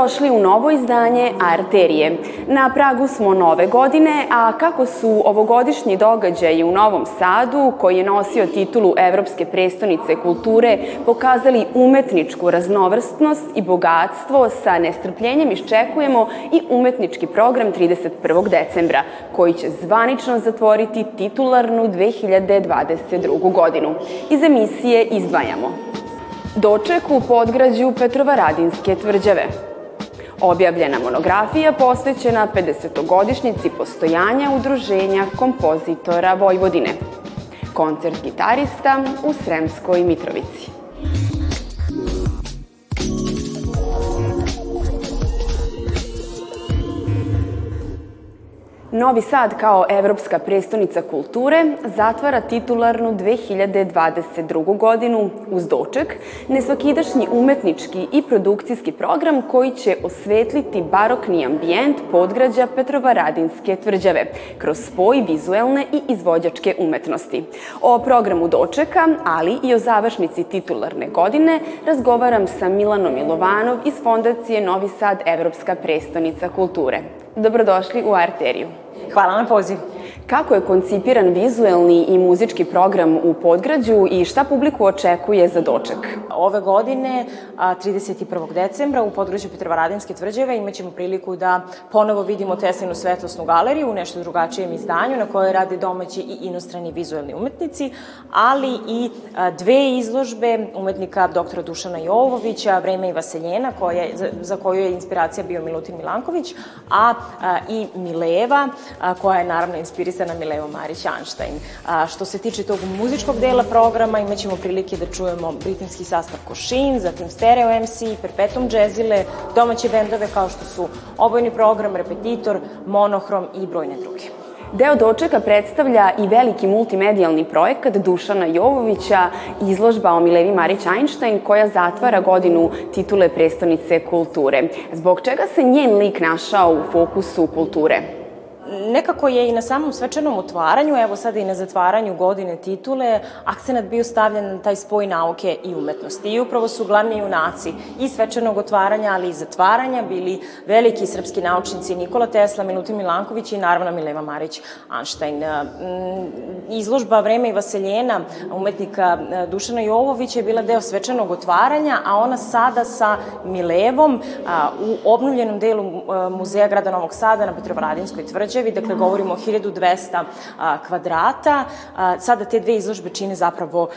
Dobrodošli u novo izdanje Arterije. Na pragu smo nove godine, a kako su ovogodišnji događaji u Novom Sadu, koji je nosio titulu Evropske prestonice kulture, pokazali umetničku raznovrstnost i bogatstvo, sa nestrpljenjem iščekujemo i umetnički program 31. decembra, koji će zvanično zatvoriti titularnu 2022. godinu. Iz emisije izdvajamo Doček u podgrađu Petrovaradinske tvrđave. Objavljena monografija posvećena 50. postojanja Udruženja kompozitora Vojvodine. Koncert gitarista u Sremskoj Mitrovici. Novi Sad kao evropska prestonica kulture zatvara titularnu 2022. godinu uz doček, nesvakidašnji umetnički i produkcijski program koji će osvetliti barokni ambijent podgrađa Petrovaradinske tvrđave kroz spoj vizuelne i izvođačke umetnosti. O programu dočeka, ali i o završnici titularne godine razgovaram sa Milanom Milovanov iz Fondacije Novi Sad Evropska prestonica kulture. Dobrodošli u Arteriju. Hvala na poziv. Kako je koncipiran vizuelni i muzički program u Podgrađu i šta publiku očekuje za doček? Ove godine, 31. decembra, u Podgrađu Petrovaradinske tvrđave imaćemo priliku da ponovo vidimo Teslinu svetlosnu galeriju u nešto drugačijem izdanju na kojoj rade domaći i inostrani vizuelni umetnici, ali i dve izložbe umetnika doktora Dušana Jovovića, Vreme i Vaseljena, koja, za, koju je inspiracija bio Milutin Milanković, a, i Mileva, koja je naravno inspirisana Milevo Marić Einstein. A, što se tiče tog muzičkog dela programa, imaćemo prilike da čujemo britanski sastav Košin, zatim Stereo MC, Perpetuum Jazzile, domaće bendove kao što su Obojni program, Repetitor, Monohrom i brojne druge. Deo dočeka predstavlja i veliki multimedijalni projekat Dušana Jovovića, izložba o Milevi Marić Einstein, koja zatvara godinu titule prestonice kulture. Zbog čega se njen lik našao u fokusu kulture? Nekako je i na samom svečanom otvaranju, evo sada i na zatvaranju godine titule, akcenat bio stavljen na taj spoj nauke i umetnosti. I upravo su glavni junaci i svečanog otvaranja, ali i zatvaranja bili veliki srpski naučnici Nikola Tesla, Milutin Milanković i naravno Mileva Marić Einstein. Izložba Vreme i Vaseljena umetnika Dušana Jovovića je bila deo svečanog otvaranja, a ona sada sa Milevom u obnovljenom delu Muzeja grada Novog Sada na Petrovaradinskoj tvrđavi, dakle govorimo o 1200 kvadrata. Sada te dve izložbe čine zapravo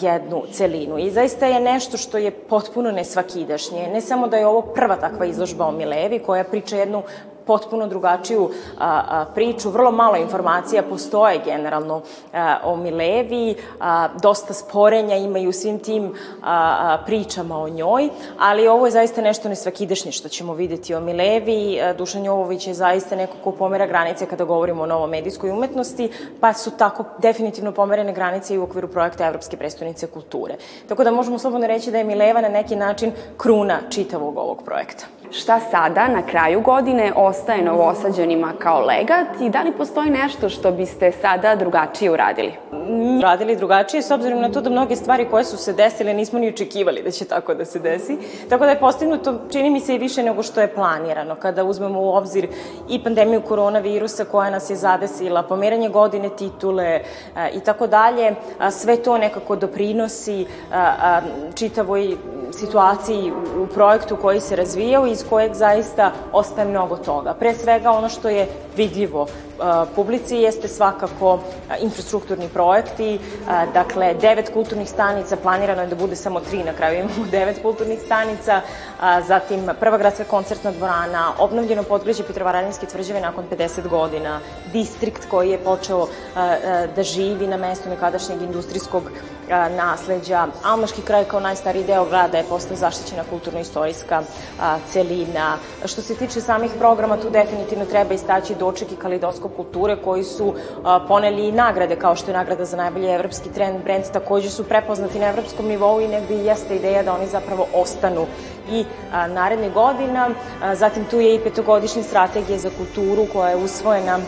jednu celinu. I zaista je nešto što je potpuno nesvakidašnje. Ne samo da je ovo prva takva izložba o Milevi, koja priča jednu potpuno drugačiju a, a, priču. Vrlo malo informacija postoje generalno a, o Milevi, a, dosta sporenja imaju u svim tim a, a, pričama o njoj, ali ovo je zaista nešto nesvakidešnje što ćemo videti o Milevi. Dušan Jovović je zaista neko ko pomera granice kada govorimo o novom medijskoj umetnosti, pa su tako definitivno pomerene granice i u okviru projekta Evropske prestonice kulture. Tako da možemo slobodno reći da je Mileva na neki način kruna čitavog ovog projekta. Šta sada, na kraju godine, ostaje novosađenima kao legat i da li postoji nešto što biste sada drugačije uradili? Radili drugačije s obzirom na to da mnoge stvari koje su se desile nismo ni očekivali da će tako da se desi. Tako da je postignuto, čini mi se i više nego što je planirano. Kada uzmemo u obzir i pandemiju koronavirusa koja nas je zadesila, pomeranje godine titule i tako dalje, sve to nekako doprinosi čitavoj situaciji u projektu koji se razvijao i iz kojeg zaista ostaje mnogo toga. Pre svega ono što je vidljivo publici jeste svakako infrastrukturni projekti, dakle devet kulturnih stanica, planirano je da bude samo tri, na kraju imamo devet kulturnih stanica, zatim prva gradska koncertna dvorana, obnovljeno podgrađe Petrovaradinske tvrđave nakon 50 godina, distrikt koji je počeo da živi na mestu nekadašnjeg industrijskog nasleđa, Almaški kraj kao najstariji deo grada je postao zaštićena kulturno-istorijska celina. Što se tiče samih programa, tu definitivno treba istaći doček i kalidoskop kulture koji su poneli i nagrade, kao što je nagrada za najbolji evropski trend brand, takođe su prepoznati na evropskom nivou i negde jeste ideja da oni zapravo ostanu i naredne godina. A, zatim tu je i petogodišnja strategija za kulturu koja je usvojena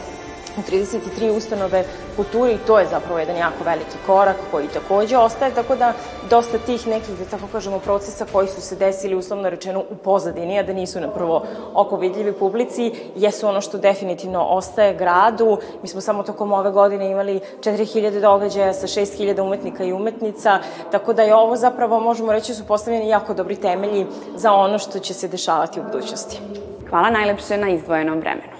33 ustanove kulture i to je zapravo jedan jako veliki korak koji takođe ostaje, tako da dosta tih nekih, da tako kažemo, procesa koji su se desili uslovno rečeno u pozadini, a da nisu na prvo oko vidljivi publici, jesu ono što definitivno ostaje gradu. Mi smo samo tokom ove godine imali 4000 događaja sa 6000 umetnika i umetnica, tako da je ovo zapravo, možemo reći, su postavljeni jako dobri temelji za ono što će se dešavati u budućnosti. Hvala najlepše na izdvojenom vremenu.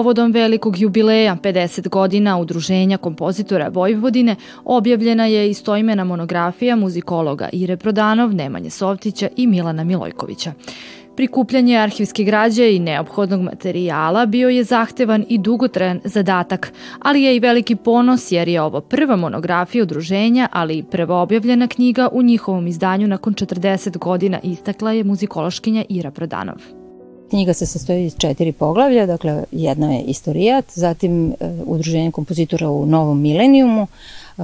Povodom velikog jubileja 50 godina Udruženja kompozitora Vojvodine objavljena je istoimena monografija muzikologa Ire Prodanov, Nemanje Sovtića i Milana Milojkovića. Prikupljanje arhivske građe i neophodnog materijala bio je zahtevan i dugotrajan zadatak, ali je i veliki ponos jer je ovo prva monografija udruženja, ali i prva objavljena knjiga u njihovom izdanju nakon 40 godina istakla je muzikološkinja Ira Prodanov. Knjiga se sastoji iz četiri poglavlja, dakle jedna je istorijat, zatim e, udruženje kompozitora u novom milenijumu, e,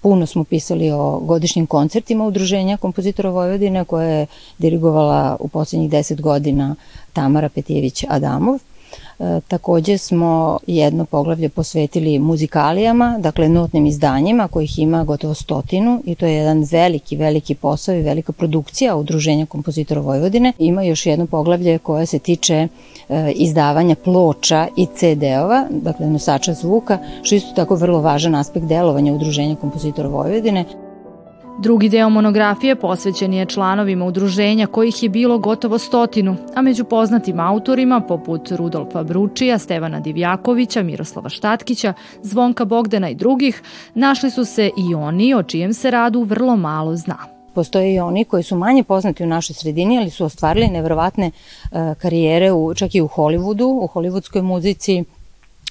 puno smo pisali o godišnjim koncertima udruženja kompozitora Vojvodine koje je dirigovala u poslednjih deset godina Tamara Petijević-Adamov. E, takođe smo jedno poglavlje posvetili muzikalijama, dakle notnim izdanjima kojih ima gotovo stotinu i to je jedan veliki, veliki posao i velika produkcija Udruženja kompozitora Vojvodine. Ima još jedno poglavlje koje se tiče e, izdavanja ploča i CD-ova, dakle nosača zvuka, što je isto tako vrlo važan aspekt delovanja Udruženja kompozitora Vojvodine. Drugi deo monografije posvećen je članovima udruženja kojih je bilo gotovo stotinu, a među poznatim autorima poput Rudolfa Bručija, Stevana Divjakovića, Miroslava Štatkića, Zvonka Bogdana i drugih, našli su se i oni o čijem se radu vrlo malo zna. Postoje i oni koji su manje poznati u našoj sredini, ali su ostvarili nevrovatne e, karijere u, čak i u Hollywoodu, u hollywoodskoj muzici,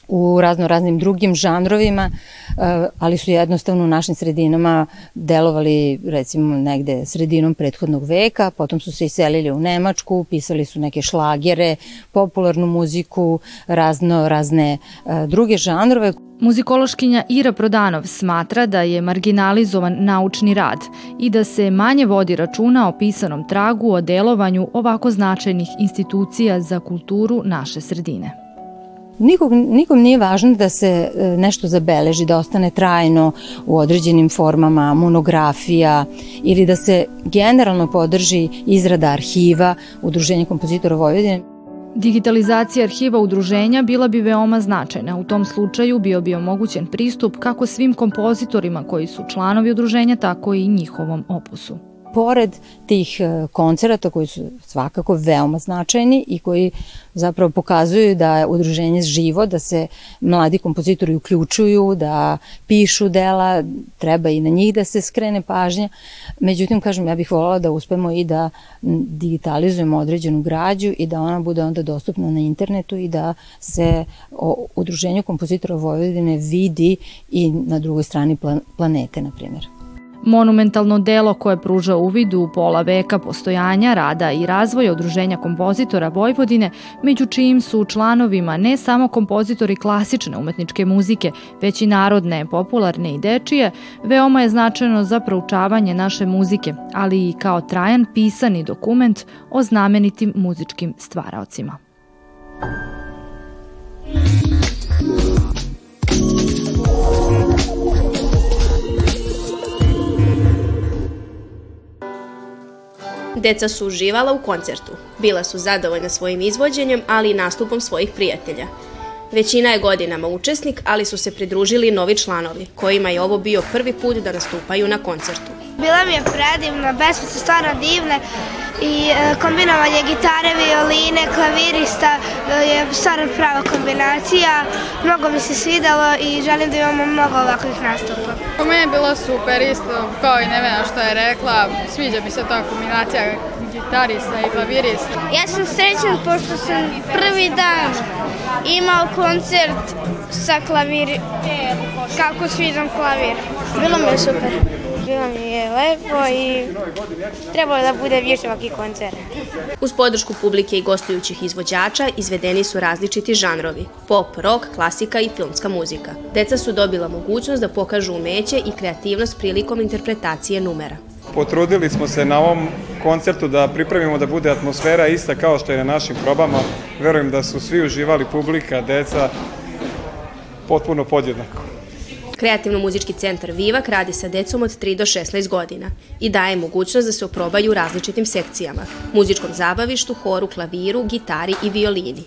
u razno raznim drugim žanrovima, eh, ali su jednostavno u našim sredinama delovali recimo negde sredinom prethodnog veka, potom su se iselili u Nemačku, pisali su neke šlagere, popularnu muziku, razno razne eh, druge žanrove. Muzikološkinja Ira Prodanov smatra da je marginalizovan naučni rad i da se manje vodi računa o pisanom tragu o delovanju ovako značajnih institucija za kulturu naše sredine. Nikog, nikom nije važno da se e, nešto zabeleži, da ostane trajno u određenim formama, monografija ili da se generalno podrži izrada arhiva Udruženja kompozitora Vojvodine. Digitalizacija arhiva udruženja bila bi veoma značajna. U tom slučaju bio bi omogućen pristup kako svim kompozitorima koji su članovi udruženja, tako i njihovom opusu pored tih e, koncerata koji su svakako veoma značajni i koji zapravo pokazuju da je udruženje živo, da se mladi kompozitori uključuju, da pišu dela, treba i na njih da se skrene pažnja. Međutim, kažem, ja bih volala da uspemo i da digitalizujemo određenu građu i da ona bude onda dostupna na internetu i da se o udruženju kompozitora Vojvodine vidi i na drugoj strani planete, na primjer. Monumentalno delo koje pruža uvid u pola veka postojanja, rada i razvoja Udruženja kompozitora Vojvodine, među čijim su članovima ne samo kompozitori klasične umetničke muzike, već i narodne, popularne i dečije, veoma je značajno za proučavanje naše muzike, ali i kao trajan pisani dokument o znamenitim muzičkim stvaraocima. Deca su uživala u koncertu. Bila su zadovoljna svojim izvođenjem, ali i nastupom svojih prijatelja. Većina je godinama učesnik, ali su se pridružili novi članovi, kojima je ovo bio prvi put da nastupaju na koncertu. Bila mi je predivna, besme su stvarno divne i e, kombinovanje gitare, violine, klavirista e, je stvarno prava kombinacija. Mnogo mi se svidalo i želim da imamo mnogo ovakvih nastupa. Po mene je bilo super isto, kao i Nevena što je rekla, sviđa mi se ta kombinacija gitarista i klavirista. Ja sam srećan pošto sam prvi dan imao koncert sa klavir, kako svidam klavir. Bilo mi je super. Bilo mi je lepo i trebalo da bude više ovakvih koncert. Uz podršku publike i gostujućih izvođača izvedeni su različiti žanrovi, pop, rock, klasika i filmska muzika. Deca su dobila mogućnost da pokažu umeće i kreativnost prilikom interpretacije numera. Potrudili smo se na ovom koncertu da pripremimo da bude atmosfera ista kao što je na našim probama. Verujem da su svi uživali, publika, deca, potpuno podjednako. Kreativno-muzički centar Vivak radi sa decom od 3 do 16 godina i daje mogućnost da se oprobaju u različitim sekcijama, muzičkom zabavištu, horu, klaviru, gitari i violini.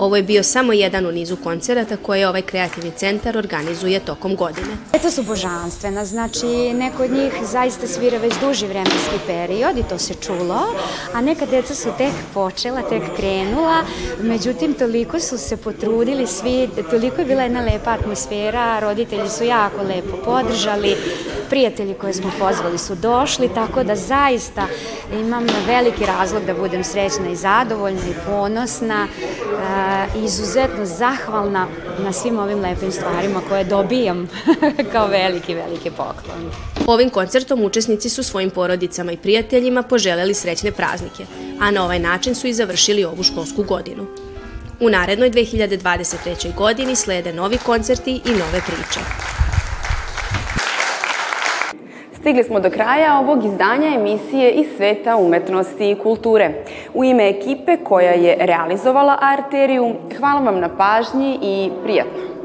Ovo je bio samo jedan u nizu koncerata koje ovaj kreativni centar organizuje tokom godine. Deca su božanstvena, znači neko od njih zaista svira već duži vremenski period i to se čulo, a neka deca su tek počela, tek krenula, međutim toliko su se potrudili svi, toliko je bila jedna lepa atmosfera, roditelji su jako lepo podržali, prijatelji koje smo pozvali su došli, tako da zaista imam veliki razlog da budem srećna i zadovoljna i ponosna izuzetno zahvalna na svim ovim lepim stvarima koje dobijam kao veliki, veliki poklon. Ovim koncertom učesnici su svojim porodicama i prijateljima poželjeli srećne praznike, a na ovaj način su i završili ovu školsku godinu. U narednoj 2023. godini slede novi koncerti i nove priče. Stigli smo do kraja ovog izdanja emisije iz sveta umetnosti i kulture. U ime ekipe koja je realizovala Arteriju, hvala vam na pažnji i prijatno.